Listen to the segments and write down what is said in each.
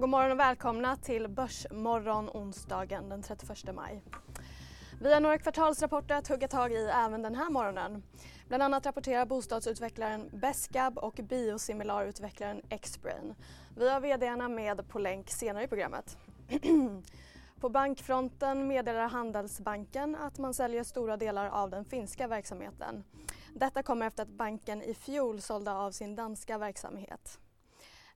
god morgon och välkomna till Börsmorgon onsdagen den 31 maj. Vi har några kvartalsrapporter att hugga tag i även den här morgonen. Bland annat rapporterar bostadsutvecklaren Besqab och biosimilarutvecklaren Xbrain. Vi har vdarna med på länk senare i programmet. på bankfronten meddelar Handelsbanken att man säljer stora delar av den finska verksamheten. Detta kommer efter att banken i fjol sålde av sin danska verksamhet.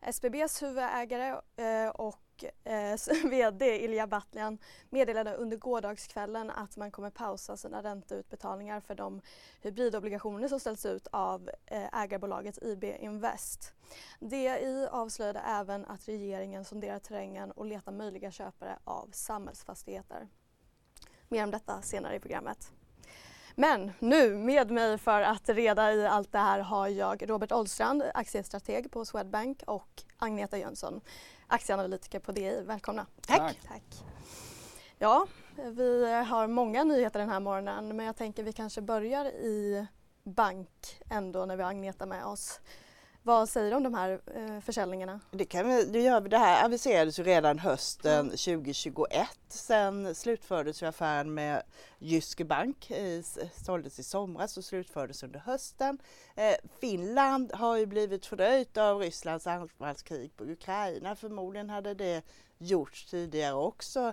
SBBs huvudägare eh, och eh, VD Ilja Batljan meddelade under gårdagskvällen att man kommer pausa sina ränteutbetalningar för de hybridobligationer som ställs ut av eh, ägarbolaget IB Invest. DI avslöjade även att regeringen sonderar terrängen och letar möjliga köpare av samhällsfastigheter. Mer om detta senare i programmet. Men nu med mig för att reda i allt det här har jag Robert Ollstrand, aktiestrateg på Swedbank och Agneta Jönsson, aktieanalytiker på DI. Välkomna. Tack. Tack. Ja, vi har många nyheter den här morgonen men jag tänker vi kanske börjar i bank ändå när vi har Agneta med oss. Vad säger du om de här eh, försäljningarna? Det, kan vi, det, gör vi. det här aviserades ju redan hösten mm. 2021. Sen slutfördes ju affären med Jyske Bank. Eh, såldes i somras och slutfördes under hösten. Eh, Finland har ju blivit fördröjt av Rysslands anfallskrig på Ukraina. Förmodligen hade det gjorts tidigare också.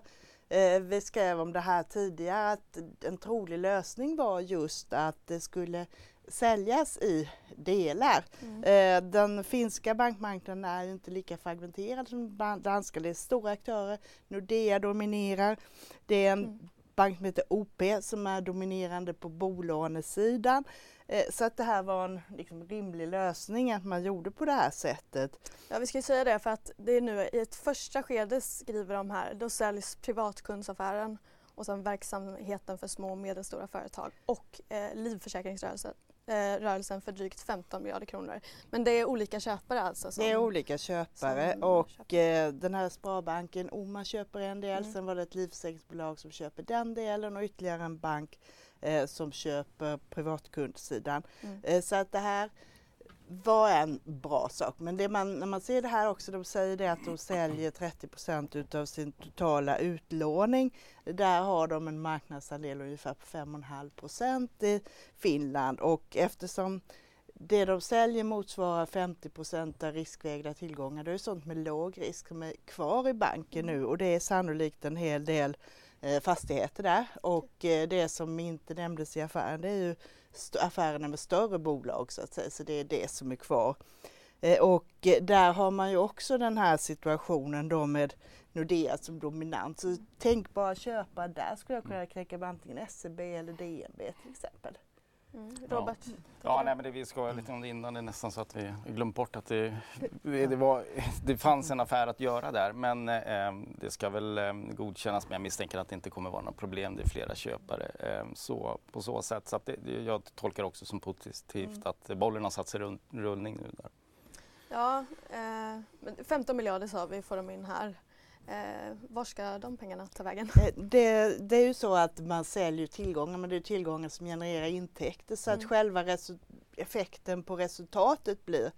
Eh, vi skrev om det här tidigare att en trolig lösning var just att det skulle säljas i delar. Mm. Eh, den finska bankmarknaden är inte lika fragmenterad som den danska. Det är stora aktörer. Nordea dominerar. Det är en mm. bank som heter OP som är dominerande på bolånesidan. Eh, så att det här var en liksom, rimlig lösning att man gjorde på det här sättet. Ja vi ska ju säga det för att det är nu i ett första skede skriver de här, då säljs privatkundsaffären och sen verksamheten för små och medelstora företag och eh, livförsäkringsrörelsen rörelsen för drygt 15 miljarder kronor. Men det är olika köpare alltså? Som, det är olika köpare och köper. Eh, den här Sparbanken, Oma köper en del, mm. sen var det ett livförsäkringsbolag som köper den delen och ytterligare en bank eh, som köper privatkundsidan. Mm. Eh, så att det här var en bra sak. Men det man, när man ser det här också, de säger det att de säljer 30 procent utav sin totala utlåning. Där har de en marknadsandel ungefär på 5,5 procent i Finland och eftersom det de säljer motsvarar 50 procent av riskvägda tillgångar. Det är sånt med låg risk som är kvar i banken nu och det är sannolikt en hel del eh, fastigheter där och eh, det som inte nämndes i affären det är ju affärerna med större bolag så att säga, så det är det som är kvar. Eh, och eh, där har man ju också den här situationen då med Nordea som dominant. Så tänkbara köpare där skulle jag kunna knäcka med antingen SEB eller DNB till exempel. Mm. Robert? Ja, ja nej, men det, vi ska lite om det innan. Det är nästan så att vi glömt bort att det, det, var, det fanns en affär att göra där. Men eh, det ska väl eh, godkännas. Men jag misstänker att det inte kommer vara några problem. Det är flera köpare. Eh, så, på så sätt. Så det, jag tolkar också som positivt mm. att bollen har satt sig runt, rullning nu där. Ja, eh, 15 miljarder sa vi får de in här. Eh, var ska de pengarna ta vägen? Eh, det, det, är ju så att man säljer tillgångar men det är tillgångar som genererar intäkter så mm. att själva effekten på resultatet blir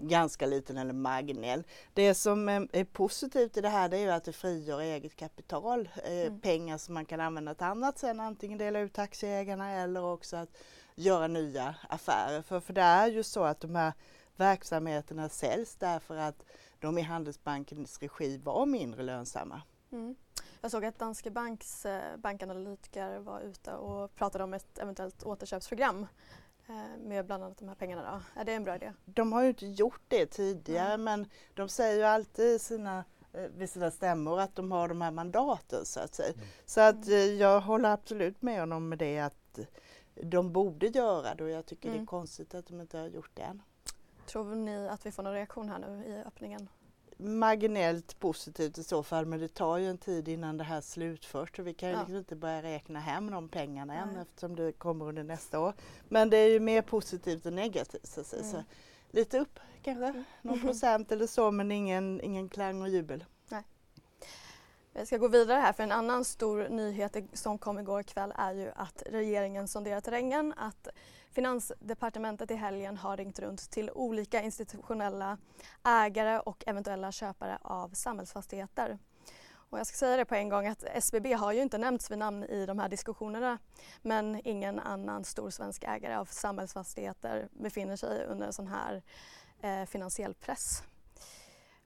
ganska liten eller marginell. Det som är positivt i det här det är ju att det frigör eget kapital, eh, mm. pengar som man kan använda till annat sen, antingen dela ut till aktieägarna eller också att göra nya affärer. För, för det är ju så att de här verksamheterna säljs därför att de i Handelsbankens regi var mindre lönsamma. Mm. Jag såg att Danske Banks eh, bankanalytiker var ute och pratade om ett eventuellt återköpsprogram eh, med bland annat de här pengarna. Då. Är det en bra idé? De har ju inte gjort det tidigare mm. men de säger ju alltid sina eh, vid sina stämmor att de har de här mandaten så att säga. Mm. Så att mm. jag håller absolut med honom med det att de borde göra det och jag tycker mm. det är mm. konstigt att de inte har gjort det än. Tror ni att vi får någon reaktion här nu i öppningen? marginellt positivt i så fall men det tar ju en tid innan det här slutförs vi kan ju Ja. liksom inte börja räkna hem de pengarna än Nej. eftersom det kommer under nästa år. Men det är ju mer positivt än negativt så säga. Så Mm. lite upp kanske, någon procent eller så men ingen, ingen klang och jubel. Vi ska gå vidare här för en annan stor nyhet som kom igår kväll är ju att regeringen sonderar terrängen, att Finansdepartementet i helgen har ringt runt till olika institutionella ägare och eventuella köpare av samhällsfastigheter. Och jag ska säga det på en gång att SBB har ju inte nämnts vid namn i de här diskussionerna men ingen annan stor svensk ägare av samhällsfastigheter befinner sig under en sån här eh, finansiell press.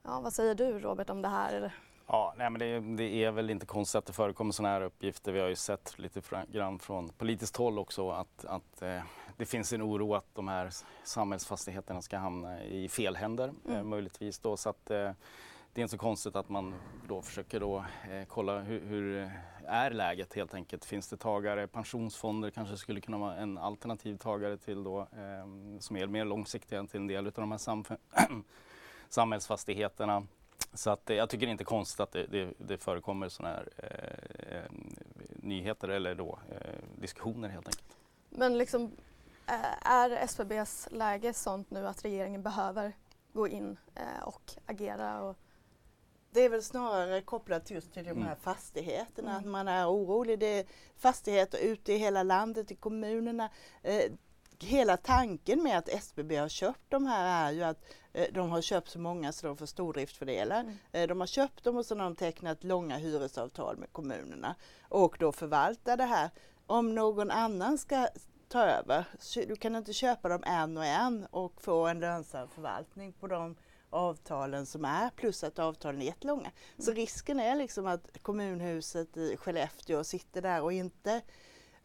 Ja, vad säger du Robert om det här? Ja, nej, men det, det är väl inte konstigt att det förekommer sådana här uppgifter. Vi har ju sett lite grann från politiskt håll också att, att eh, det finns en oro att de här samhällsfastigheterna ska hamna i fel händer eh, Mm. möjligtvis. Då, så att, eh, det är inte så konstigt att man då försöker då, eh, kolla hur, hur eh, är läget helt enkelt. Finns det tagare? Pensionsfonder kanske skulle kunna vara en alternativ tagare till då, eh, som är mer långsiktiga till en del av de här samhällsfastigheterna. Så att, eh, jag tycker det är inte konstigt att det, det, det förekommer sådana här nyheter eller då, diskussioner helt enkelt. Men liksom, är SBBs läge sånt nu att regeringen behöver gå in eh, och agera? Och, Det är väl snarare kopplat just till de Mm. här fastigheterna, Mm. att man är orolig. Det är fastigheter ute i hela landet, i kommunerna. Eh, hela tanken med att SBB har köpt de här är ju att eh, de har köpt så många så de får stordriftsfördelar. Mm. Eh, de har köpt dem och så har de tecknat långa hyresavtal med kommunerna och då förvaltar det här. Om någon annan ska ta över, du kan inte köpa dem en och en och få en lönsam förvaltning på de avtalen som är plus att avtalen är jättelånga. Så risken är liksom att kommunhuset i Skellefteå sitter där och inte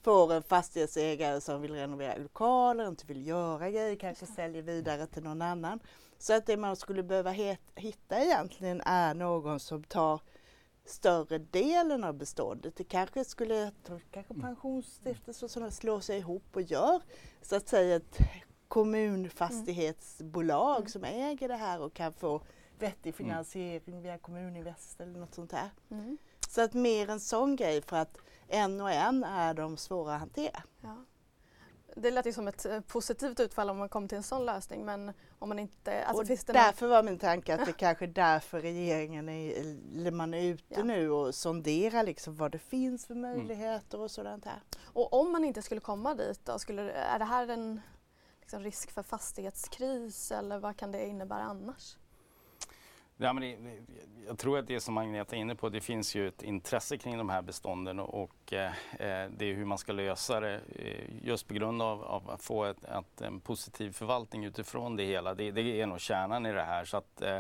får en fastighetsägare som vill renovera lokaler, inte vill göra grejer, kanske säljer vidare till någon annan. Så att det man skulle behöva hitta egentligen är någon som tar större delen av beståndet. Det kanske skulle, kanske pensionsstiftelser och sådana slår sig ihop och gör så att säga ett kommunfastighetsbolag Mm. som äger det här och kan få vettig finansiering via Kommuninvest eller något sånt här. mm, Så att mer en sån grej för att en och en är de svåra att hantera. ja. Det lät ju som ett eh, positivt utfall om man kom till en sån lösning men om man inte... Alltså, och finns det någon, därför var min tanke att det kanske är därför regeringen är, man är ute Ja. nu och sonderar liksom vad det finns för möjligheter och sådant här. och om man inte skulle komma dit då, skulle, är det här en liksom, risk för fastighetskris eller vad kan det innebära annars? Ja, men det, jag tror att det som Agneta är inne på, det finns ju ett intresse kring de här bestånden och, och eh, det är hur man ska lösa det eh, just på grund av, av att få ett, att en positiv förvaltning utifrån det hela. Det, det är nog kärnan i det här. Så att, eh,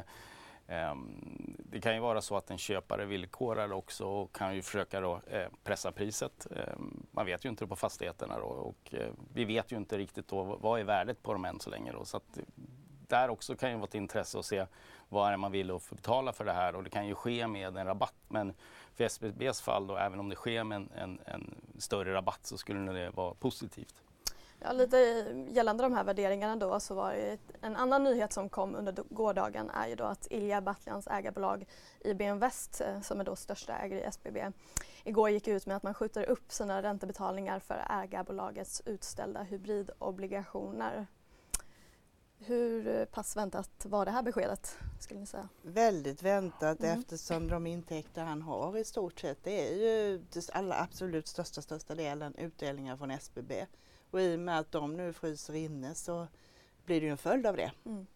ehm, det kan ju vara så att en köpare villkorar också och kan ju försöka då, eh, pressa priset. Ehm, man vet ju inte det på fastigheterna då, och eh, vi vet ju inte riktigt då, vad är värdet på dem än så länge. Då, så att, eh, där också kan ju vara ett intresse att se vad är det man vill att få betala för det här och det kan ju ske med en rabatt. Men för SBBs fall då, även om det sker med en, en, en större rabatt så skulle det vara positivt. Ja, lite gällande de här värderingarna då så var det ett- en annan nyhet som kom under gårdagen är ju då att Ilja Batlans ägarbolag IB Invest eh, som är då största ägare i SBB igår gick ut med att man skjuter upp sina räntebetalningar för ägarbolagets utställda hybridobligationer. Hur pass väntat var det här beskedet skulle ni säga? Väldigt väntat Mm. eftersom de intäkter han har i stort sett det är ju allra absolut största, största delen utdelningar från SBB. Och i och med att de nu fryser inne så blir det ju en följd av det. Mm.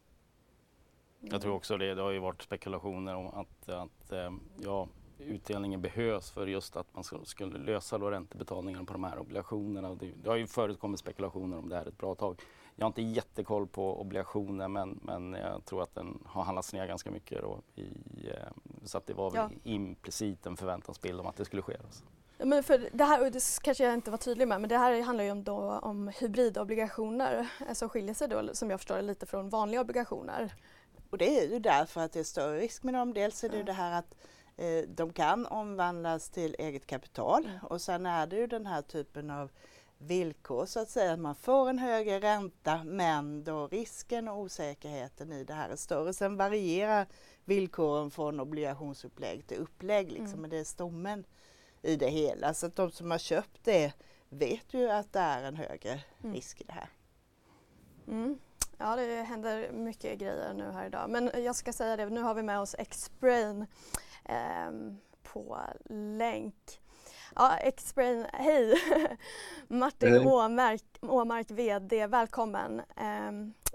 Jag tror också det, det har ju varit spekulationer om att, att eh, ja, utdelningen behövs för just att man skulle lösa då räntebetalningarna på de här obligationerna. Det, det har ju förekommit spekulationer om det här ett bra tag. Jag har inte jättekoll på obligationer men, men jag tror att den har handlats ner ganska mycket. Då i, eh, så att det var väl Ja. implicit en förväntansbild om att det skulle ske. Alltså. Ja, Men för det här, och det kanske jag inte var tydlig med, men det här handlar ju om, då, om hybridobligationer eh, som skiljer sig då, som jag förstår lite från vanliga obligationer. Och det är ju därför att det är större risk med dem. Dels är det ju det här att eh, de kan omvandlas till eget kapital och sen är det ju den här typen av villkor så att säga. att Man får en högre ränta men då risken och osäkerheten i det här är större. Sen varierar villkoren från obligationsupplägg till upplägg. Liksom. Mm. Men det är stommen i det hela. Så att de som har köpt det vet ju att det är en högre mm. risk i det här. Mm. Ja, det händer mycket grejer nu här idag. Men jag ska säga det, nu har vi med oss Xbrain eh, på länk. Ja, Xbrain, hej! Martin hej. Åmark, Åmark, VD, välkommen. Eh,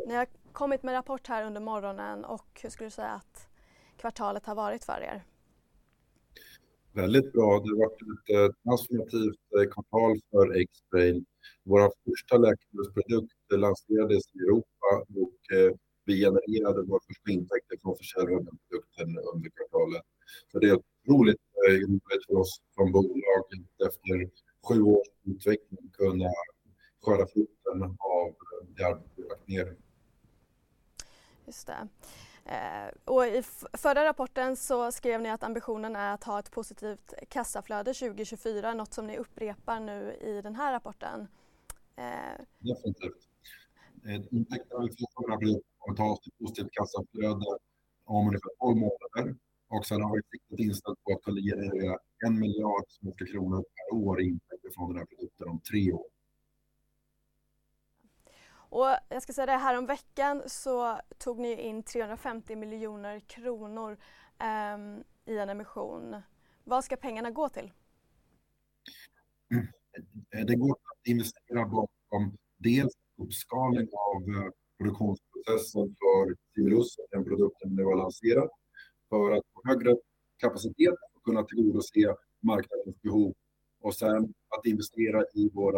ni har kommit med rapport här under morgonen och hur skulle du säga att kvartalet har varit för er? Väldigt bra. Det har varit ett eh, transformativt eh, kvartal för Xbrain. Vår första läkemedelsprodukt lanserades i Europa och eh, vi genererade våra första intäkter från försäljning av produkten under kvartalet. Så det är otroligt roligt för oss som bolag efter sju års utveckling kunna skörda frukten av det arbete vi lagt ner. Just det. Eh, och I förra rapporten så skrev ni att ambitionen är att ha ett positivt kassaflöde 2024, något som ni upprepar nu i den här rapporten. Eh. Definitivt. Eh, intäkterna vi får från rapporten kommer ta oss till positivt kassaflöde om ungefär 12 månader. Och sen har vi siktet inställt på att generera en miljard svenska kronor per år i intäkter från den här produkten om tre år. Och jag ska säga det, här om veckan så tog ni in 350 miljoner kronor um, i en emission. Vad ska pengarna gå till? Mm. Det går att investera bakom dels uppskalning av eh, produktionsprocessen för Civilus, den produkten vi har lanserat, för att få högre kapacitet och kunna tillgodose marknadens behov. Och sen att investera i vår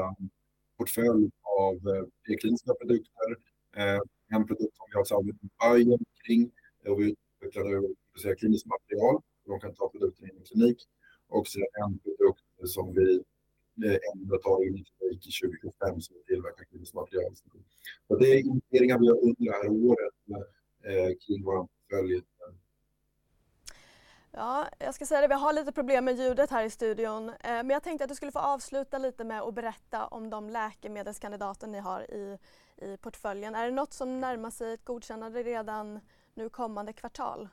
portfölj av eh, kliniska prekliniska produkter. Eh, en produkt som vi har samarbete med Bayern kring och vi utvecklar kliniskt material. De kan ta produkten in i klinik. Och sen en produkt som vi eh, ändå tar in i klinik 2025 som tillverkar kliniskt material. Så det är investeringar vi har under det här året kring vår portfölj Ja, jag ska säga det, vi har lite problem med ljudet här i studion. Eh, men jag tänkte att du skulle få avsluta lite med att berätta om de läkemedelskandidater ni har i, i portföljen. Är det något som närmar sig ett godkännande redan nu kommande kvartal?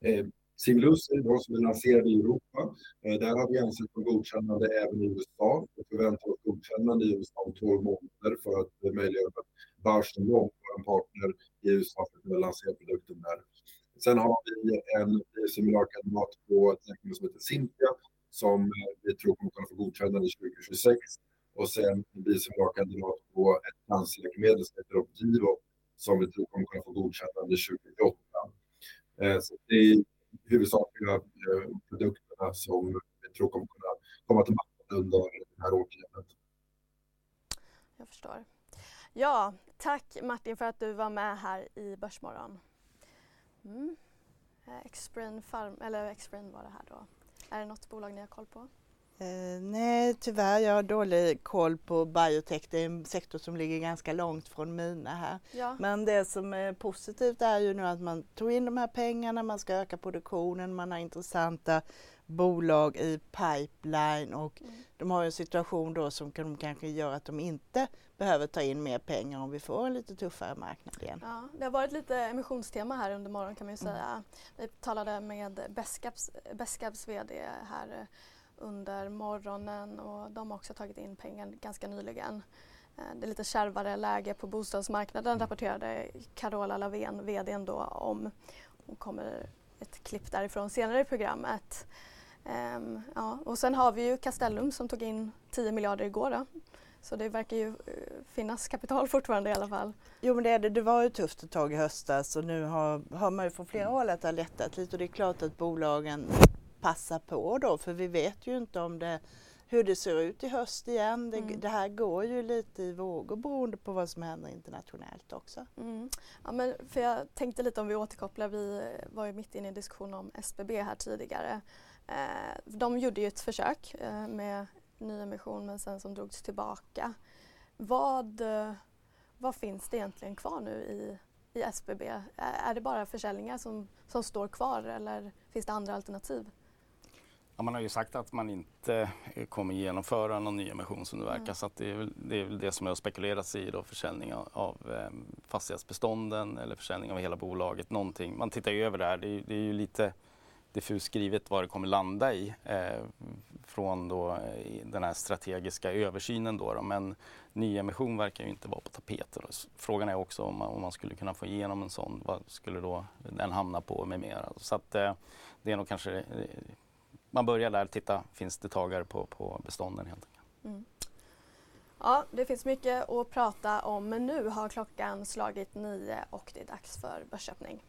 Eh, är de som är lanserade i Europa. Eh, där har vi ansökt om godkännande även i USA. Vi förväntar oss godkännande i USA om 12 månader för att möjliggöra att Bausch vår partner i USA, för att kunna lansera produkten där. Sen har vi en simulakkandidat på ett läkemedel som heter Simpia som eh, vi tror kommer kunna få godkännande 2026. Och sen en bisimulakkandidat på ett cancerläkemedel som heter Opdivo som vi tror kommer kunna få godkännande eh, 2028. Så det är huvudsakliga eh, produkterna som vi tror kommer kunna komma till marknaden under det här årtiondet. Jag förstår. Ja, tack Martin för att du var med här i Börsmorgon. Mm. Eh, Xbrain Farm, eller Xbrain var det här då. Är det något bolag ni har koll på? Eh, nej, tyvärr. Jag har dålig koll på biotech. Det är en sektor som ligger ganska långt från mina här. Ja. Men det som är positivt är ju nu att man tog in de här pengarna, man ska öka produktionen, man har intressanta bolag i pipeline och mm. de har en situation då som kan, kanske gör att de inte behöver ta in mer pengar om vi får en lite tuffare marknad igen. Ja, det har varit lite emissionstema här under morgonen kan man ju mm. säga. Mm. Vi talade med Beskabs VD här under morgonen och de har också tagit in pengar ganska nyligen. Eh, det är lite kärvare läge på bostadsmarknaden mm. rapporterade Carola Lavén, VD då om. Hon kommer ett klipp därifrån senare i programmet. Um, ja. Och sen har vi ju Castellum som tog in 10 miljarder igår. Då. Så det verkar ju uh, finnas kapital fortfarande i alla fall. Jo men det, det, det var ju tufft ett tag i höstas och nu har, har man ju från flera håll att det har lättat lite och det är klart att bolagen passar på då för vi vet ju inte om det hur det ser ut i höst igen. Det, mm. det, här går ju lite i vågor beroende på vad som händer internationellt också. Mm. Ja, men för jag tänkte lite om vi återkopplar, vi var ju mitt inne i en diskussion om SBB här tidigare. Eh, de gjorde ju ett försök eh, med nyemission men sen som drogs tillbaka. Vad, eh, vad finns det egentligen kvar nu i, i SBB? Är det bara försäljningar som, som står kvar eller finns det andra alternativ? Ja, man har ju sagt att man inte kommer genomföra någon nyemission som det verkar. Mm. Så det, är väl, det, är väl det som har spekulerats i då, försäljning av, av eh, fastighetsbestånden eller försäljning av hela bolaget. Någonting. Man tittar ju över det här. Det är, det är ju lite diffust skrivet vad det kommer landa i eh, från då, eh, den här strategiska översynen. Då, då. Men nyemission verkar ju inte vara på tapeten. Frågan är också om man, om man, skulle kunna få igenom en sån, vad skulle då den hamna på med mera. Så att, eh, det är nog kanske, eh, man börjar där, titta, finns det tagare på, på bestånden helt enkelt. Mm. Ja, det finns mycket att prata om men nu har klockan slagit nio och det är dags för börsöppning.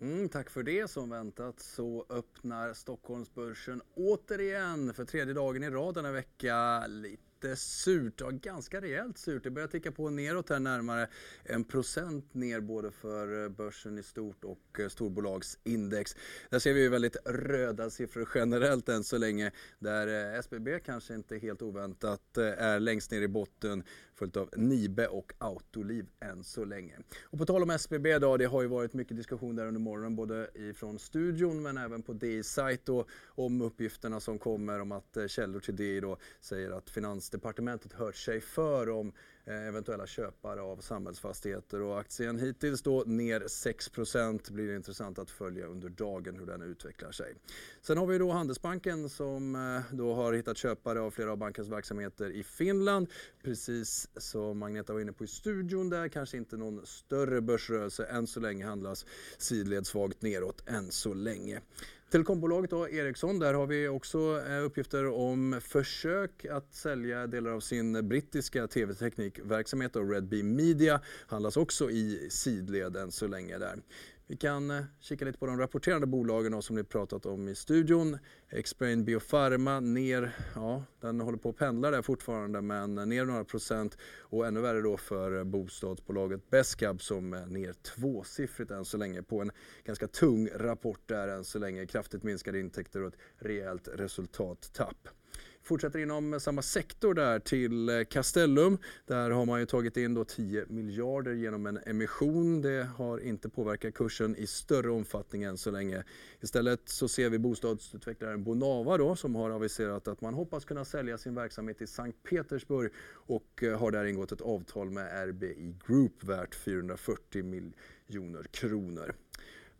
Mm, tack för det. Som väntat så öppnar Stockholmsbörsen återigen för tredje dagen i rad denna vecka. Lite lite surt, ja, ganska rejält surt. Det börjar ticka på neråt här närmare en procent ner både för eh, börsen i stort och eh, storbolagsindex. Där ser vi väldigt röda siffror generellt än så länge där eh, SBB kanske inte helt oväntat är längst ner i botten följt av Nibe och Autoliv än så länge. Och på tal om SBB då, det har ju varit mycket diskussion där under morgonen både ifrån studion men även på DI sajt om uppgifterna som kommer om att källor till DI då säger att finans Finansdepartementet hört sig för om eh, eventuella köpare av samhällsfastigheter och aktien hittills då ner 6 blir det intressant att följa under dagen hur den utvecklar sig. Sen har vi då Handelsbanken som eh, då har hittat köpare av flera av bankens verksamheter i Finland. Precis som Agneta var inne på i studion där, kanske inte någon större börsrörelse än så länge handlas sidled svagt neråt än så länge. Telekombolaget då, Ericsson, där har vi också eh, uppgifter om försök att sälja delar av sin brittiska tv-teknikverksamhet och Red Media handlas också i sidled än så länge där. Vi kan eh, kika lite på de rapporterande bolagen som ni pratat om i studion. Xbrain Biopharma ner, ja den håller på att pendla där fortfarande men ner några procent och ännu värre då för bostadsbolaget Besqab som är ner tvåsiffrigt än så länge på en ganska tung rapport där än så länge. Kraftigt minskade intäkter och ett rejält resultattapp. Fortsätter inom samma sektor där till eh, Castellum. Där har man ju tagit in då 10 miljarder genom en emission. Det har inte påverkat kursen i större omfattning än så länge. Istället så ser vi bostadsutvecklaren Bonava då som har aviserat att man hoppas kunna sälja sin verksamhet i Sankt Petersburg och eh, har där ingått ett avtal med RBI Group värt 440 miljoner kronor.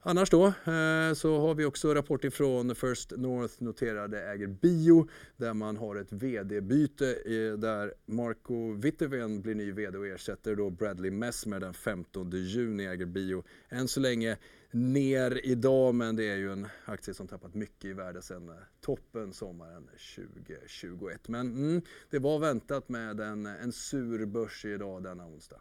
Annars då eh, så har vi också rapport ifrån First North noterade äger Bio där man har ett VD-byte eh, där Marco Witteveen blir ny VD och ersätter då Bradley Messmer den 15 juni äger Bio. Än så länge ner idag men det är ju en aktie som tappat mycket i värde sedan eh, toppen sommaren 2021. Men mm, det var väntat med en, en sur börs idag denna onsdag.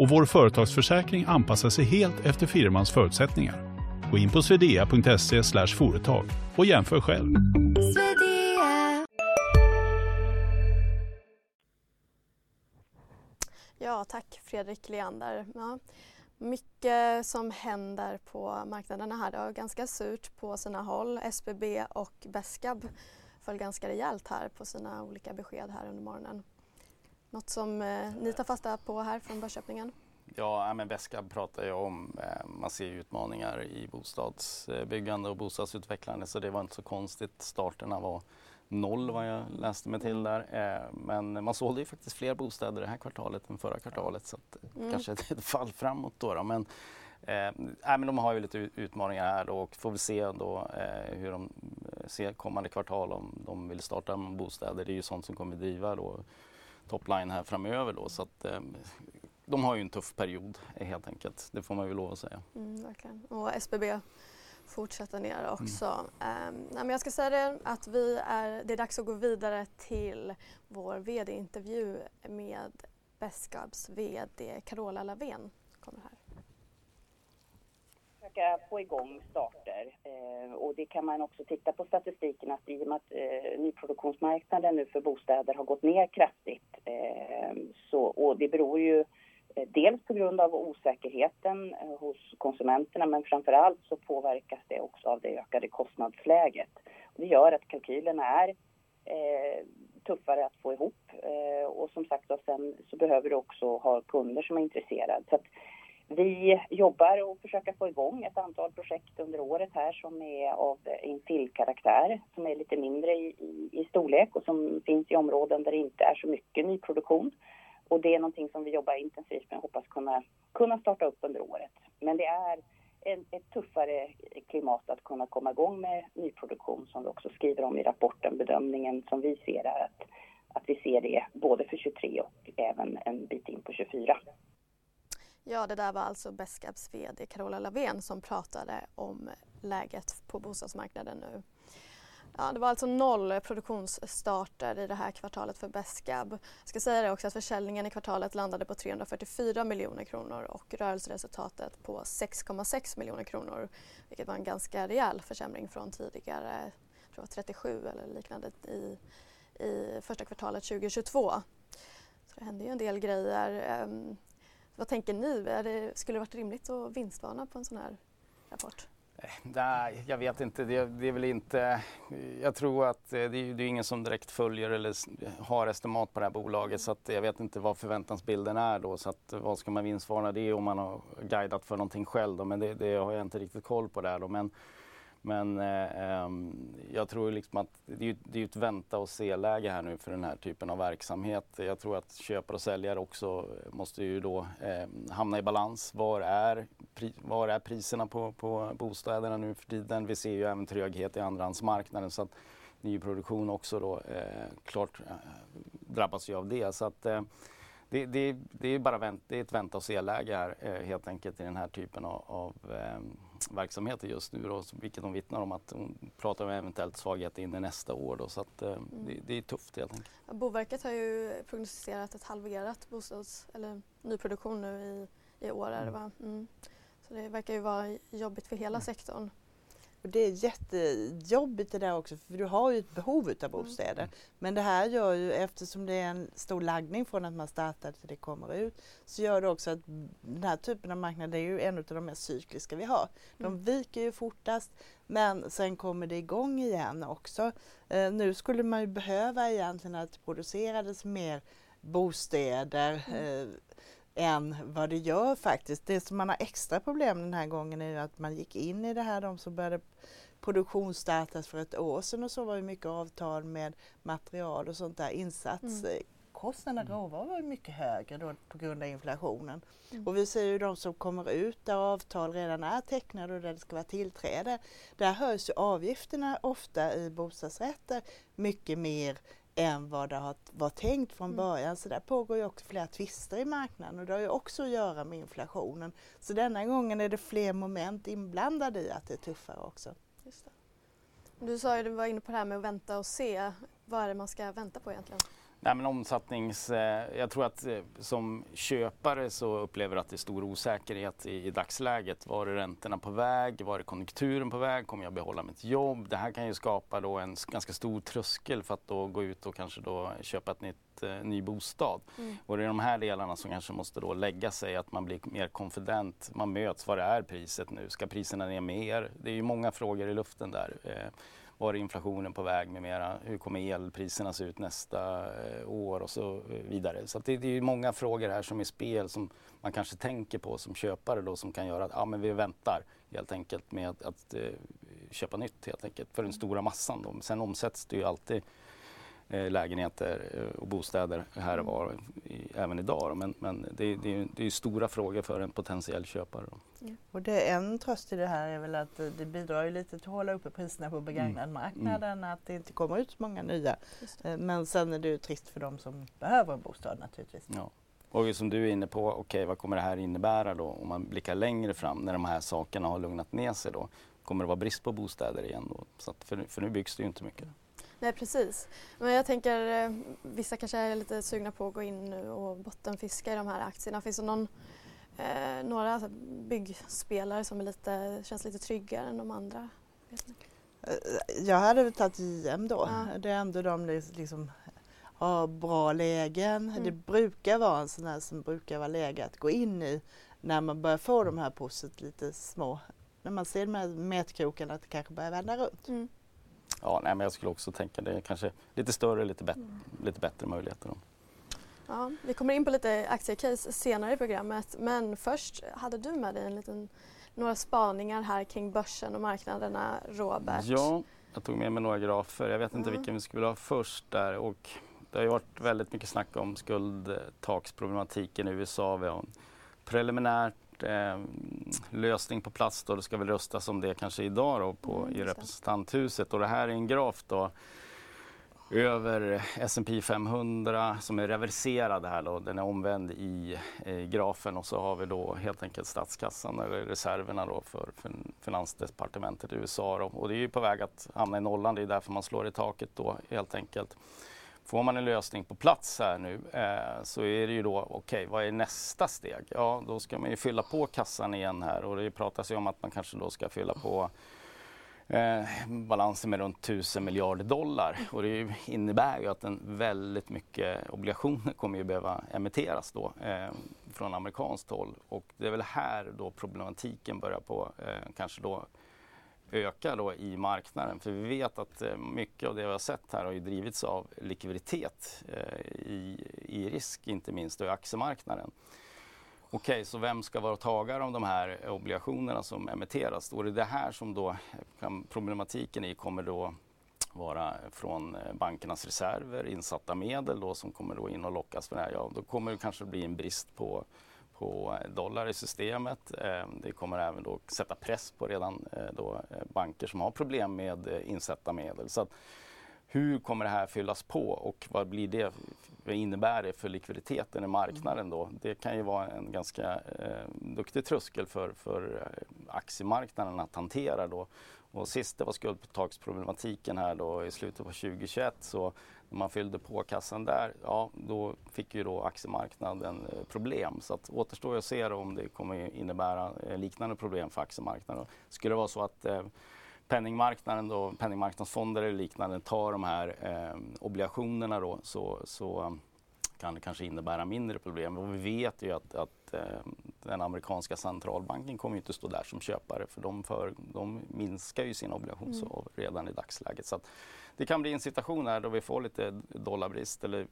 och vår företagsförsäkring anpassar sig helt efter firmans förutsättningar. Gå in på swedea.se företag och jämför själv. Ja, tack Fredrik Leander. Ja, mycket som händer på marknaderna här. Det var ganska surt på sina håll. SBB och Beskab föll ganska rejält här på sina olika besked här under morgonen. Något som eh, ni tar fasta på här från börsöppningen? Ja, men Beska pratar ju om, eh, man ser utmaningar i bostadsbyggande och bostadsutvecklande så det var inte så konstigt. Starterna var noll vad jag läste mig till där. Eh, men man sålde ju faktiskt fler bostäder det här kvartalet än förra kvartalet så att, mm. kanske ett fall framåt då. då. Men, eh, men de har ju lite utmaningar här då och får vi se då eh, hur de eh, ser kommande kvartal om de vill starta bostäder. Det är ju sånt som kommer driva då topline här framöver då. Så att, eh, de har ju en tuff period helt enkelt. Det får man ju lov att säga. Mm, verkligen. Och SBB fortsätter ner också. Mm. Um, men jag ska säga det att vi är, det är dags att gå vidare till vår VD-intervju med Beskabs VD Carola Lavén. kommer här. Försöka få igång starter eh, och det kan man också titta på statistiken att i och med att eh, nyproduktionsmarknaden nu för bostäder har gått ner kraftigt eh, så, och det beror ju eh, dels på grund av osäkerheten eh, hos konsumenterna men framför allt så påverkas det också av det ökade kostnadsläget. Och det gör att kalkylerna är eh, tuffare att få ihop. Eh, och som sagt och sen så behöver du också ha kunder som är intresserade. Så att vi jobbar och försöker få igång ett antal projekt under året här som är av infillkaraktär, som är lite mindre i, i, i storlek och som finns i områden där det inte är så mycket nyproduktion. Och det är någonting som vi jobbar intensivt med och hoppas kunna, kunna starta upp under året. Men det är en, ett tuffare klimat att kunna komma igång med nyproduktion som vi också skriver om i rapporten. Bedömningen som vi ser är att, att vi ser det både för 23 och även en bit in på 24. Ja, det där var alltså Beskabs VD Carola Lavén som pratade om läget på bostadsmarknaden nu. Ja, det var alltså noll produktionsstarter i det här kvartalet för Beskab. Jag ska säga det också att försäljningen i kvartalet landade på 344 miljoner kronor och rörelseresultatet på 6,6 miljoner kronor vilket var en ganska rejäl försämring från tidigare jag tror 37 eller liknande i, i första kvartalet 2022. Så det hände ju en del grejer. Ehm, vad tänker ni? Är det, skulle det varit rimligt att vinstvarna på en sån här rapport? Eh, nej, jag vet inte. Det, det, är väl inte... Jag tror att eh, det är, det är ingen som direkt följer eller har estimat på det här bolaget så att jag vet inte vad förväntansbilden är då. Så att, vad ska man vinstvarna det om man har guidat för någonting själv då. Men det, det har jag inte riktigt koll på där då. Men men eh, ehm, jag tror liksom att det är, det är ett vänta och se-läge här nu för den här typen av verksamhet. Jag tror att köpare och säljare också måste ju då eh, hamna i balans. Var är, pri, var är priserna på, på bostäderna nu för tiden? Vi ser ju även tröghet i andrahandsmarknaden så att nyproduktion också då eh, klart eh, drabbas ju av det. Så att, eh, det, det, det, är bara vänt, det är ett vänta och se-läge här eh, helt enkelt i den här typen av, av eh, verksamheter just nu då, vilket de vittnar om att hon pratar om eventuellt svaghet in i nästa år då, så att eh, mm. det, det, är tufft helt enkelt. Boverket har ju prognostiserat ett halverat bostads eller nyproduktion nu i, i år. Mm. Va? Mm. Så det verkar ju vara jobbigt för hela mm. sektorn. Och det är jättejobbigt det där också för du har ju ett behov utav mm. bostäder. Mm. Men det här gör ju, eftersom det är en stor laggning från att man startar till det kommer ut, så gör det också att den här typen av marknad är ju en av de mest cykliska vi har. De mm. viker ju fortast men sen kommer det igång igen också. Eh, nu skulle man ju behöva egentligen att det producerades mer bostäder. Mm. Eh, än vad det gör faktiskt. Det som man har extra problem den här gången är att man gick in i det här, de som började produktionsstartas för ett år sedan och så var det mycket avtal med material och sånt där. Insatskostnaderna, mm. råvaror var mycket högre då på grund av inflationen. Mm. Och vi ser ju de som kommer ut där avtal redan är tecknade och där det ska vara tillträde. Där höjs ju avgifterna ofta i bostadsrätter mycket mer än vad det har, var tänkt från mm. början. Så där pågår ju också flera tvister i marknaden och det har ju också att göra med inflationen. Så denna gången är det fler moment inblandade i att det är tuffare också. Du sa ju, du var inne på det här med att vänta och se. Vad är det man ska vänta på egentligen? Nej, men omsättnings, eh, jag tror att eh, som köpare så upplever att det är stor osäkerhet i, i dagsläget. Var är räntorna på väg? Var är konjunkturen på väg? Kommer jag behålla mitt jobb? Det här kan ju skapa då en ganska stor tröskel för att då gå ut och kanske då köpa ett nytt, eh, ny bostad. Mm. Och det är de här delarna som kanske måste då lägga sig, att man blir mer konfident. Man möts, vad är priset nu? Ska priserna ner mer? Det är ju många frågor i luften där. Eh, var är inflationen på väg med mera? Hur kommer elpriserna se ut nästa eh, år och så eh, vidare. Så det, det, är många frågor här som är spel som man kanske tänker på som köpare då som kan göra att ja, men vi väntar helt enkelt med att, att eh, köpa nytt helt enkelt för den stora massan. Då. Sen omsätts det ju alltid lägenheter eh, och bostäder här och var, även idag. Men, men det, det, det är stora frågor för en potentiell köpare. Ja. Och det är en tröst i det här är väl att det bidrar ju lite till att hålla uppe priserna på begagnadmarknaden, mm. att det inte kommer ut så många nya. Eh, men sen är det ju trist för de som behöver en bostad naturligtvis. Ja. Och som du är inne på, okej okay, vad kommer det här innebära då om man blickar längre fram när de här sakerna har lugnat ner sig då? Kommer det vara brist på bostäder igen då? Så för, för nu byggs det ju inte mycket. Nej precis. Men jag tänker vissa kanske är lite sugna på att gå in nu och bottenfiska i de här aktierna. Finns det någon eh, några byggspelare som är lite, känns lite tryggare än de andra? Eh, jag hade väl tagit JM då. Ja. Det är ändå de liksom har bra lägen. Mm. Det brukar vara en sån här som brukar vara läge att gå in i när man börjar få de här poset lite små. När man ser de här metkrokarna att det kanske börjar vända runt. Mm. Ja, nej, men jag skulle också tänka det är kanske lite större, lite, bet mm. lite bättre möjligheter. Då. Ja, vi kommer in på lite aktiecase senare i programmet men först hade du med dig en liten, några spaningar här kring börsen och marknaderna, Robert. Ja, jag tog med mig några grafer. Jag vet inte mm. vilken vi skulle ha först där. Och det har ju varit väldigt mycket snack om skuldtaksproblematiken i USA. Vi har en eh, lösning på plats. Då. Det ska väl röstas om det kanske idag då på, mm, i representanthuset. Och det här är en graf då över S&P 500 som är reverserad här då. Den är omvänd i eh, grafen och så har vi då helt enkelt statskassan eller reserverna då för, för finansdepartementet i USA då. Och det är ju på väg att hamna i nollan. Det är därför man slår i taket då helt enkelt. Får man en lösning på plats här nu eh, så är det ju då, okej, okay, vad är nästa steg? Ja, då ska man ju fylla på kassan igen här och det pratas ju om att man kanske då ska fylla på eh, balansen med runt 1000 miljarder dollar. Och det innebär ju att en väldigt mycket obligationer kommer ju behöva emitteras då eh, från amerikanskt håll. Och det är väl här då problematiken börjar på eh, kanske då öka då i marknaden. För vi vet att eh, mycket av det vi har sett här har ju drivits av likviditet eh, i, i risk, inte minst i aktiemarknaden. Okej, okay, så vem ska vara tagare av de här obligationerna som emitteras? Och det är det här som då kan, problematiken i kommer då vara från eh, bankernas reserver, insatta medel då som kommer då in och lockas för det här. Ja, då kommer det kanske bli en brist på dollar i systemet. Ehm, det kommer även då sätta press på redan eh, då eh, banker som har problem med eh, insatta medel. Så att, hur kommer det här fyllas på och vad blir det vad innebär det för likviditeten i marknaden då? Det kan ju vara en ganska eh, duktig tröskel för, för aktiemarknaden att hantera då. Och sist det var skuldtaksproblematiken här då i slutet på 2021 så när man fyllde på kassan där, ja då fick ju då aktiemarknaden eh, problem. Så att återstår att se om det kommer innebära eh, liknande problem för aktiemarknaden. Skulle det vara så att eh, penningmarknaden då, penningmarknadsfonder eller liknande tar de här eh, obligationerna då så, så eh, kan det kanske innebära mindre problem. Och vi vet ju att, att eh, den amerikanska centralbanken kommer inte stå där som köpare för de, för, de minskar ju sin obligationsinnehav mm. redan i dagsläget. Så det kan bli en situation här då vi får lite dollarbrist eller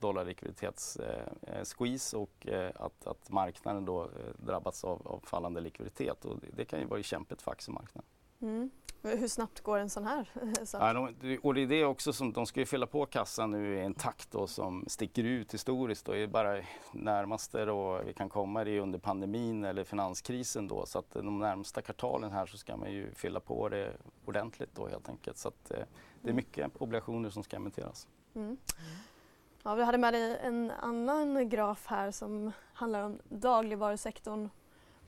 dollarlikviditetssqueeze eh, och eh, att, att marknaden då eh, drabbats av, av fallande likviditet. Och det, det kan ju vara kämpigt för aktiemarknaden. Mm. Hur snabbt går en sån här sak? Ja, de, och det är det också som de ska ju fylla på kassan nu i en takt då, som sticker ut historiskt. Då. Det är bara närmaste då vi kan komma det är under pandemin eller finanskrisen då. Så att de närmsta kvartalen här så ska man ju fylla på det ordentligt då helt enkelt. Så att, eh, det är mycket obligationer som ska emitteras. Mm. Ja, vi hade med dig en annan graf här som handlar om dagligvarusektorn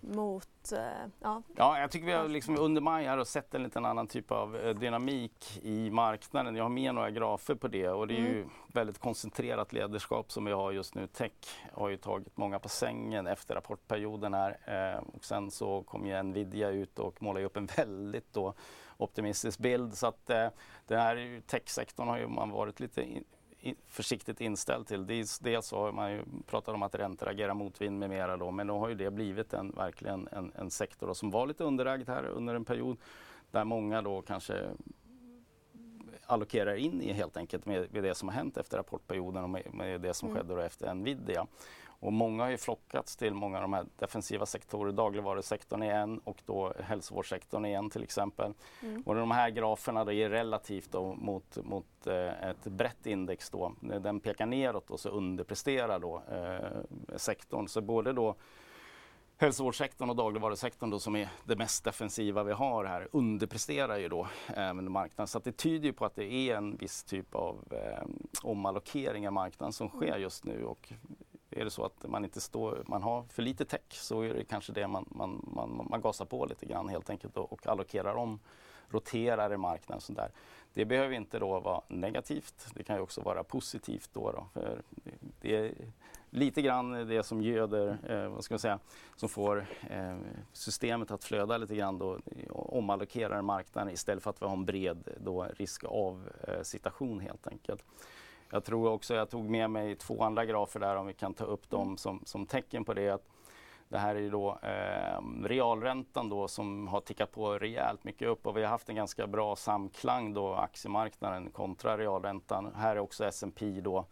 mot... Eh, ja. ja, jag tycker vi har liksom under maj här sett en liten annan typ av eh, dynamik i marknaden. Jag har med några grafer på det och det är mm. ju väldigt koncentrerat ledarskap som vi har just nu. Tech har ju tagit många på sängen efter rapportperioden här eh, och sen så kom ju Nvidia ut och målade upp en väldigt då optimistisk bild så att den här techsektorn har ju man varit lite försiktigt inställd till. Dels, dels så har man ju pratat om att räntor agerar motvind med mera då, men då har ju det blivit en, verkligen en, en sektor då, som var lite underägd här under en period där många då kanske allokerar in i helt enkelt med, med det som har hänt efter rapportperioden och med, med det som mm. skedde då efter Nvidia. Och många har ju flockats till många av de här defensiva sektorerna. Dagligvarusektorn är en och då hälsovårdssektorn är en till exempel. Mm. Och de här graferna då är relativt då mot, mot eh, ett brett index. Då. Den pekar neråt och så underpresterar då eh, sektorn. Så både då hälsovårdssektorn och dagligvarusektorn då, som är det mest defensiva vi har här underpresterar ju då även marknaden. Så det tyder ju på att det är en viss typ av eh, omallokering av marknaden som sker just nu. Och är det så att man inte står, man har för lite tech så är det kanske det man, man, man, man gasar på lite grann helt enkelt och, och allokerar om, roterar i marknaden. Sånt där. Det behöver inte då vara negativt, det kan ju också vara positivt då. då för det, lite grann det som göder, eh, vad ska man säga, som får eh, systemet att flöda lite grann då, omallokerar marknaden istället för att vi har en bred då, risk av eh, situation helt enkelt. Jag tror också, jag tog med mig två andra grafer där om vi kan ta upp dem som, som tecken på det. Att det här är då eh, realräntan då som har tickat på rejält mycket upp och vi har haft en ganska bra samklang då aktiemarknaden kontra realräntan. Här är också S&P då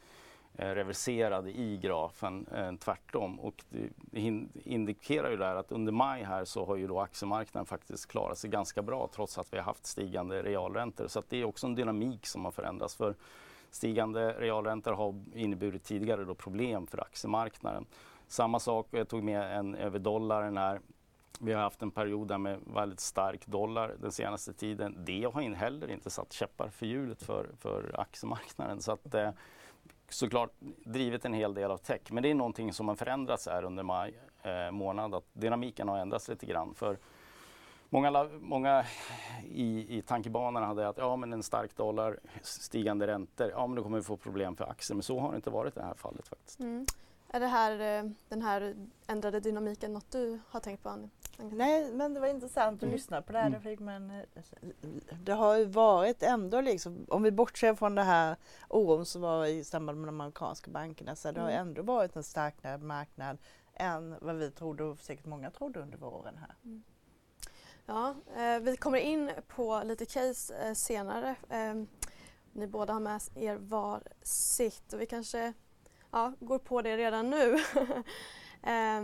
eh, reverserad i grafen eh, tvärtom och det, det indikerar ju där att under maj här så har ju då aktiemarknaden faktiskt klarat sig ganska bra trots att vi har haft stigande realräntor. Så det är också en dynamik som har förändrats. För Stigande realräntor har inneburit tidigare då problem för aktiemarknaden. Samma sak, jag tog med en över dollarn här. Vi har haft en period där med väldigt stark dollar den senaste tiden. Det har in heller inte satt käppar för hjulet för, för aktiemarknaden. Så att, eh, såklart drivit en hel del av tech. Men det är någonting som har förändrats här under maj eh, månad. Att dynamiken har ändrats lite grann. För Många, många i, i tankebanorna hade att ja, men en stark dollar, stigande räntor, ja men då kommer vi få problem för aktier. Men så har det inte varit i det här fallet faktiskt. Mm. Är det här, eh, den här ändrade dynamiken något du har tänkt på Annie? Nej, men det var intressant att mm. lyssna på det här. Mm. Man, eh, det har ju varit ändå liksom, om vi bortser från det här oron som var i samband med de amerikanska bankerna, så det har mm. ändå varit en starkare marknad än vad vi trodde och säkert många trodde under våren här. Mm. Ja, eh, vi kommer in på lite case eh, senare. Eh, ni båda har med er var sitt och vi kanske ja, går på det redan nu. eh,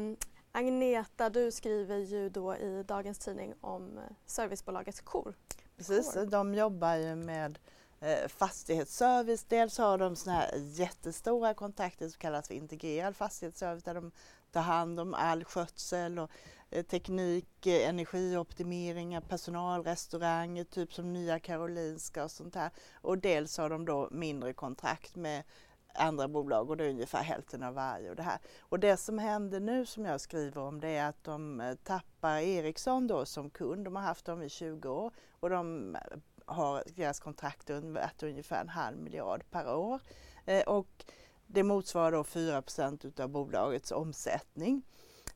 Agneta, du skriver ju då i dagens tidning om servicebolaget KOR. Precis, Kor. de jobbar ju med eh, fastighetsservice. Dels har de såna här jättestora kontrakter som kallas för integrerad fastighetsservice där de tar hand om all skötsel och Eh, Eh, teknik, eh, energioptimeringar, eh, personalrestauranger, typ som Nya Karolinska och sånt här. Och dels har de då mindre kontrakt med andra bolag och det är ungefär hälften av varje. Och det, här. och det som händer nu som jag skriver om det är att de tappar Ericsson då som kund. De har haft dem i 20 år och de har deras kontrakt värt ungefär en halv miljard per år. och det motsvarar då 4 av bolagets omsättning.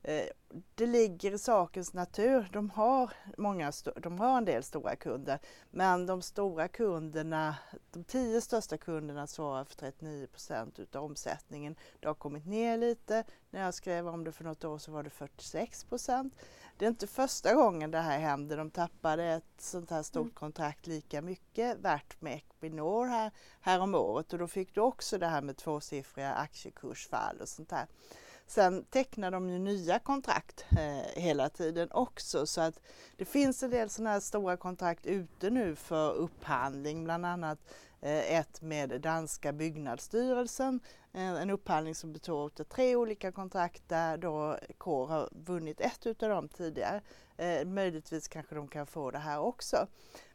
Eh, det ligger i sakens natur. De har, många, de har en del stora kunder men de stora kunderna, de tio största kunderna svarar för 39 procent utav omsättningen. Det har kommit ner lite. När jag skrev om det för något år så var det 46 procent. Det är inte första gången det här händer. De tappade ett sånt här stort mm. kontrakt lika mycket värt med Equinor här, här om året och då fick du också det här med tvåsiffriga aktiekursfall och sånt där. Sen tecknar de ju nya kontrakt eh, hela tiden också så att det finns en del sådana här stora kontrakt ute nu för upphandling, bland annat eh, ett med danska byggnadsstyrelsen. Eh, en upphandling som består av tre olika kontrakt där då KOR har vunnit ett utav dem tidigare. Eh, möjligtvis kanske de kan få det här också.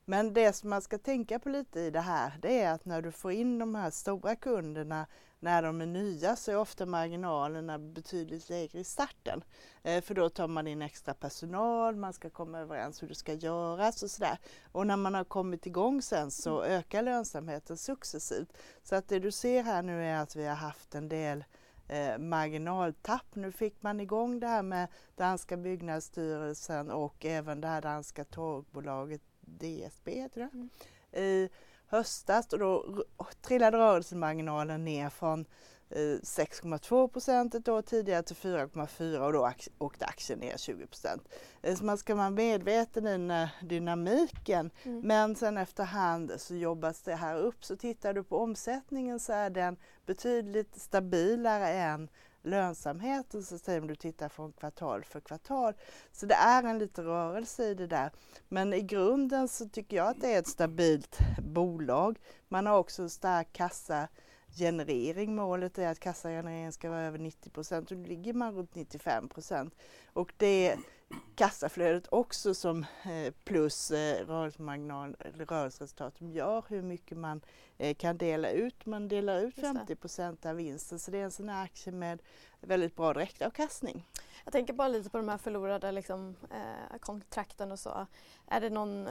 Men det som man ska tänka på lite i det här det är att när du får in de här stora kunderna när de är nya så är ofta marginalerna betydligt lägre i starten. Eh, för då tar man in extra personal, man ska komma överens hur det ska göras och sådär. Och när man har kommit igång sen så mm. ökar lönsamheten successivt. Så att det du ser här nu är att vi har haft en del eh, marginaltapp. Nu fick man igång det här med danska byggnadsstyrelsen och även det här danska torgbolaget DSB heter det. Mm. I höstas och då trillade rörelsemarginalen ner från 6,2 eh, procent ett år tidigare till 4,4 och då åkte aktien ner 20 procent. Eh, så man ska vara medveten i dynamiken. Mm. Men sen efterhand så jobbas det här upp. Så tittar du på omsättningen så är den betydligt stabilare än lönsamheten så säger om du tittar från kvartal för kvartal. Så det är en liten rörelse i det där. Men i grunden så tycker jag att det är ett stabilt bolag. Man har också en stark kassagenerering. Målet är att kassagenereringen ska vara över 90 procent och nu ligger man runt 95 procent. Och det kassaflödet också som eh, plus eh, rörelsemarginal, rörelseresultat som gör hur mycket man eh, kan dela ut. Man delar ut 50 procent av vinsten så det är en sån här aktie med väldigt bra direktavkastning. Jag tänker bara lite på de här förlorade liksom, eh, kontrakten och så. Är det någon,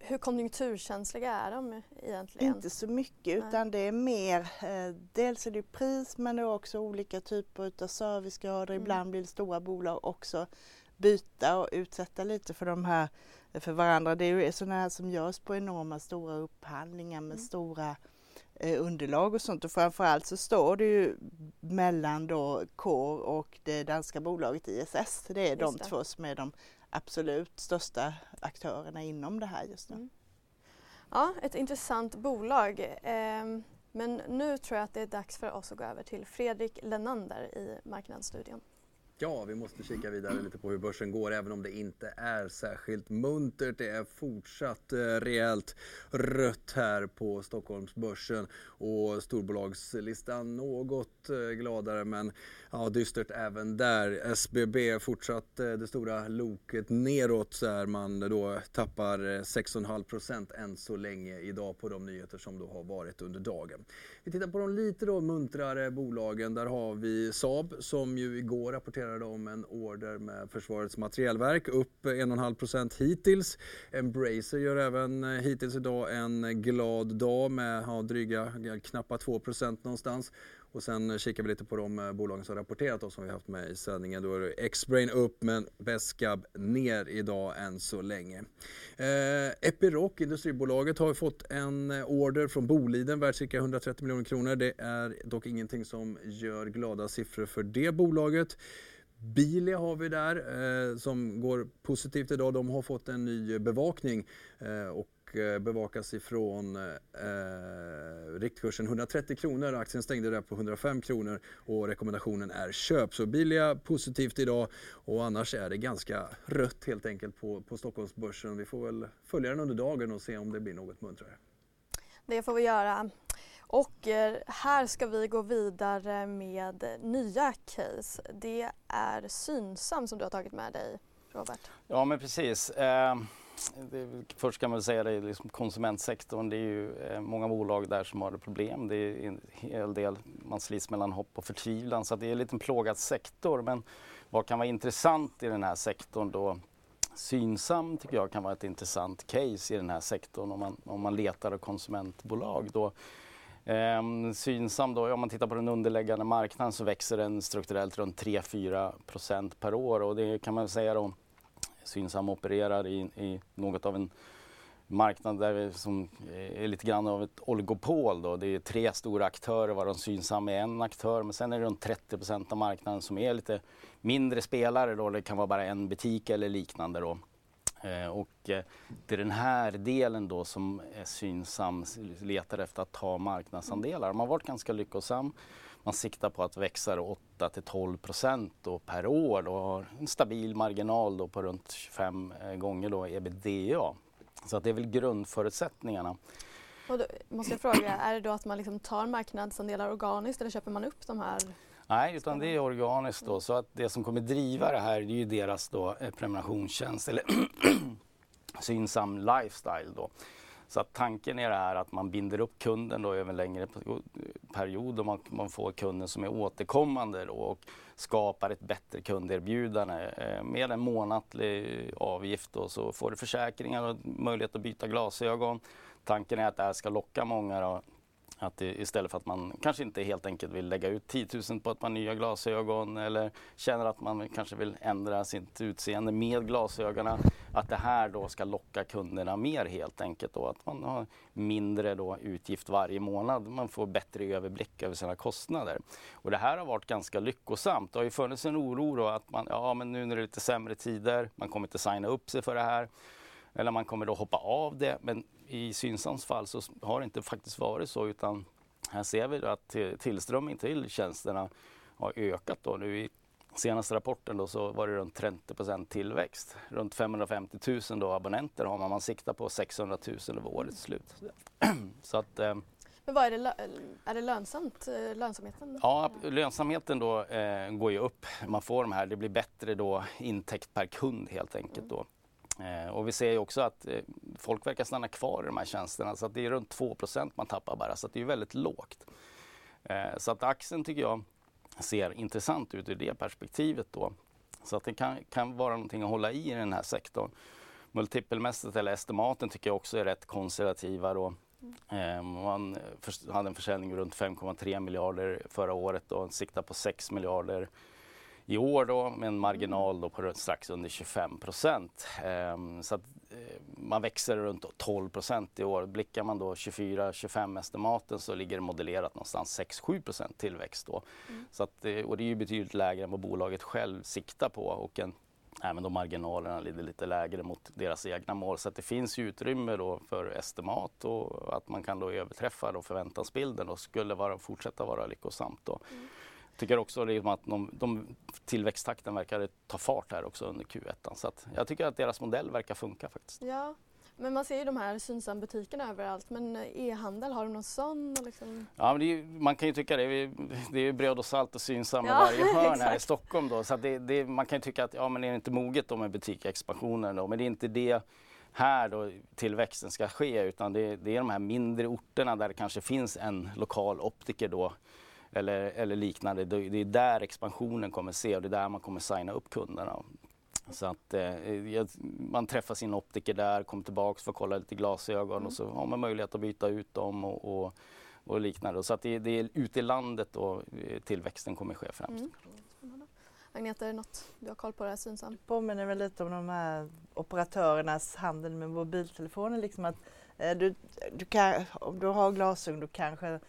hur konjunkturkänsliga är de egentligen? Inte så mycket utan det är mer, eh, dels är det pris men det är också olika typer av servicegrader. Mm. Ibland vill stora bolag också byta och utsätta lite för de här för varandra. Det är ju sådana här som görs på enorma stora upphandlingar med mm. stora eh, underlag och sånt och framförallt så står det ju mellan då KOR och det danska bolaget ISS. Det är just de det. två som är de absolut största aktörerna inom det här just nu. Mm. Ja, ett intressant bolag. Eh, men nu tror jag att det är dags för oss att gå över till Fredrik Lenander i Marknadsstudion. Ja, vi måste kika vidare lite på hur börsen går även om det inte är särskilt muntert. Det är fortsatt eh, rejält rött här på Stockholmsbörsen och storbolagslistan något eh, gladare men ja, dystert även där. SBB fortsatt eh, det stora loket neråt där man då tappar eh, 6,5 procent än så länge idag på de nyheter som då har varit under dagen. Vi tittar på de lite då muntrare bolagen. Där har vi Saab som ju igår rapporterade om en order med Försvarets materielverk upp 1,5 procent hittills. Embracer gör även eh, hittills idag en glad dag med ja, dryga knappa 2 procent någonstans. Och sen kikar vi lite på de eh, bolagen som rapporterat då, som vi haft med i sändningen. Då är det Xbrain upp men Vescab ner idag än så länge. Eh, Epiroc, industribolaget, har fått en eh, order från Boliden värd cirka 130 miljoner kronor. Det är dock ingenting som gör glada siffror för det bolaget. Bilia har vi där eh, som går positivt idag. De har fått en ny bevakning eh, och bevakas ifrån eh, riktkursen 130 kronor. Aktien stängde där på 105 kronor och rekommendationen är köp. Så Bilia positivt idag och annars är det ganska rött helt enkelt på, på Stockholmsbörsen. Vi får väl följa den under dagen och se om det blir något muntrare. Det får vi göra. Och eh, här ska vi gå vidare med nya case. Det är Synsam som du har tagit med dig, Robert. Ja, men precis. Eh det, först kan man säga det, liksom konsumentsektorn, det är ju eh, många bolag där som har problem. Det är en hel del, man slits mellan hopp och förtvivlan så det är en liten plågad sektor. Men vad kan vara intressant i den här sektorn då? Synsam tycker jag kan vara ett intressant case i den här sektorn om man, om man letar konsumentbolag. Då. Ehm, synsam då, om man tittar på den underliggande marknaden så växer den strukturellt runt 3-4% per år och det kan man säga då Synsam opererar i, i något av en marknad där vi, som eh, är lite grann av ett oligopol. Då. Det är tre stora aktörer varav Synsam är en aktör men sen är det runt 30% av marknaden som är lite mindre spelare. Då. Det kan vara bara en butik eller liknande. Då. Eh, och eh, det är den här delen då som Synsam letar efter att ta marknadsandelar. De har varit ganska lyckosam man siktar på att växa 8 till 12 procent per år och har en stabil marginal då på runt 25 eh, gånger då ebitda. Så att det är väl grundförutsättningarna. Och då måste jag fråga, är det då att man liksom tar marknadsandelar organiskt eller köper man upp de här? Nej, utan det är organiskt då. Så att det som kommer driva det här det är ju deras då eh, prenumerationstjänst eller Synsam Lifestyle då. Så att tanken är det här att man binder upp kunden då över en längre period och man, man får kunden som är återkommande då och skapar ett bättre kunderbjudande. Eh, med en månatlig eh, avgift då, så får du försäkringar och möjlighet att byta glasögon. Tanken är att det här ska locka många då, att det, istället för att man kanske inte helt enkelt vill lägga ut 10 000 på ett par nya glasögon eller känner att man kanske vill ändra sitt utseende med glasögonen. Att det här då ska locka kunderna mer helt enkelt. Då, att man har mindre då utgift varje månad. Man får bättre överblick över sina kostnader. Och det här har varit ganska lyckosamt. Det har ju funnits en oro då att man, ja men nu när det är lite sämre tider, man kommer inte signa upp sig för det här. Eller man kommer då hoppa av det. Men i Synsams fall så har det inte faktiskt varit så utan här ser vi att tillströmning till tjänsterna har ökat då. Nu i senaste rapporten då så var det runt 30 tillväxt. Runt 550 000 då abonnenter har man. Man siktar på 600 000 över årets slut. så att, eh, men vad är det, är det lönsamt, eh, lönsamheten? Ja, lönsamheten då eh, går ju upp. Man får de här, det blir bättre då intäkt per kund helt enkelt då. Eh, och vi ser ju också att eh, folk verkar stanna kvar i de här tjänsterna så att det är runt 2% man tappar bara så att det är väldigt lågt. Eh, så att aktien tycker jag ser intressant ut ur det perspektivet då. Så att det kan, kan vara någonting att hålla i i den här sektorn. Multipelmässigt eller estimaten tycker jag också är rätt konservativa. Då. Eh, man hade en försäljning runt 5,3 miljarder förra året och siktar på 6 miljarder i år då med en marginal då på strax under 25 procent. Ehm, så eh, man växer runt 12 procent i år. Blickar man då 24-25 estimaten så ligger det modellerat någonstans 6-7 procent tillväxt då. Mm. Så att, eh, och det är ju betydligt lägre än vad bolaget själv siktar på och en, även då marginalerna ligger lite lägre mot deras egna mål. Så att det finns utrymme då för estimat och att man kan då överträffa då förväntansbilden och skulle vara, fortsätta vara lyckosamt. Då. Mm tycker också liksom att de, de, tillväxttakten verkar ta fart här också under Q1. Så jag tycker att deras modell verkar funka faktiskt. Ja, men man ser ju de här Synsam-butikerna överallt. Men e-handel, har de någon sån? Liksom? Ja, är, man kan ju tycka det. Det är bröd och salt och Synsam ja, i varje hörn här i Stockholm. Då. Så det, det, man kan ju tycka att ja, men är det inte moget då med butikexpansionen då? Men det är inte det här då tillväxten ska ske utan det, det är de här mindre orterna där det kanske finns en lokal optiker då eller, eller liknande. Det är där expansionen kommer se och det är där man kommer signa upp kunderna. Så att eh, man träffar sin optiker där, kommer tillbaks, får kolla lite glasögon mm. och så har man möjlighet att byta ut dem och, och, och liknande. Så att det, det är ute i landet och eh, tillväxten kommer ske främst. Mm. Agneta, är det något du har koll på det här Synsam? Det påminner väl lite om de här operatörernas handel med mobiltelefoner. Liksom att, eh, du, du kan, om du har glasögon du kanske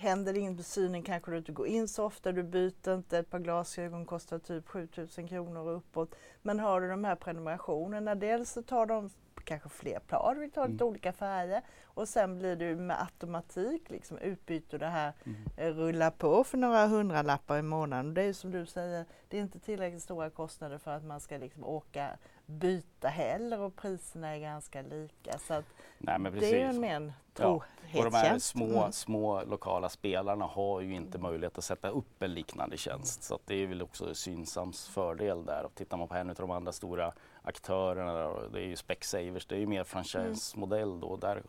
Händer det inget med synen kanske du inte går in så ofta, du byter inte, ett par glasögon kostar typ 7000 kronor och uppåt. Men har du de här prenumerationerna, dels så tar de kanske fler par, vi tar lite mm. olika färger och sen blir du med automatik liksom utbyter det här, mm. Eh, rulla på för några hundralappar i månaden. Det är som du säger, det är inte tillräckligt stora kostnader för att man ska liksom åka byta heller och priserna är ganska lika. Så att Nej. Det är en mer ja. Och de här små, mm. små lokala spelarna har ju inte möjlighet att sätta upp en liknande tjänst. Så det är väl också Synsams fördel där. Och tittar man på en av de andra stora aktörerna, det är ju Specsavers, det är ju mer franchise-modell då. Där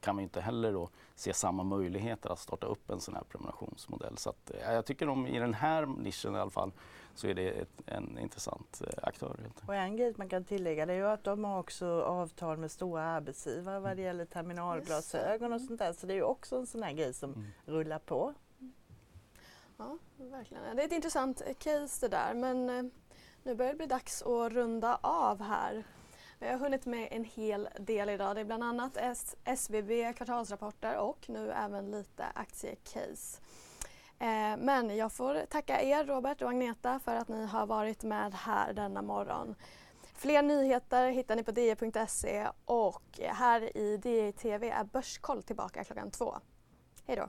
kan man inte heller då se samma möjligheter att starta upp en sån här prenumerationsmodell. Så att, jag tycker de i den här nischen i alla fall så är det ett, en intressant eh, aktör. Och en grej man kan tillägga det är ju att de har också avtal med stora arbetsgivare vad det gäller terminalglasögon och sånt där. Så det är ju också en sån här grej som mm. rullar på. Ja, verkligen. Det är ett intressant case det där men eh, nu börjar det bli dags att runda av här. Vi har hunnit med en hel del idag. Det är bland annat SBB kvartalsrapporter och nu även lite aktiecase. Eh, men jag får tacka er Robert och Agneta för att ni har varit med här denna morgon. Fler nyheter hittar ni på di.se e och här i DI e TV är Börskoll tillbaka klockan två. Hej då!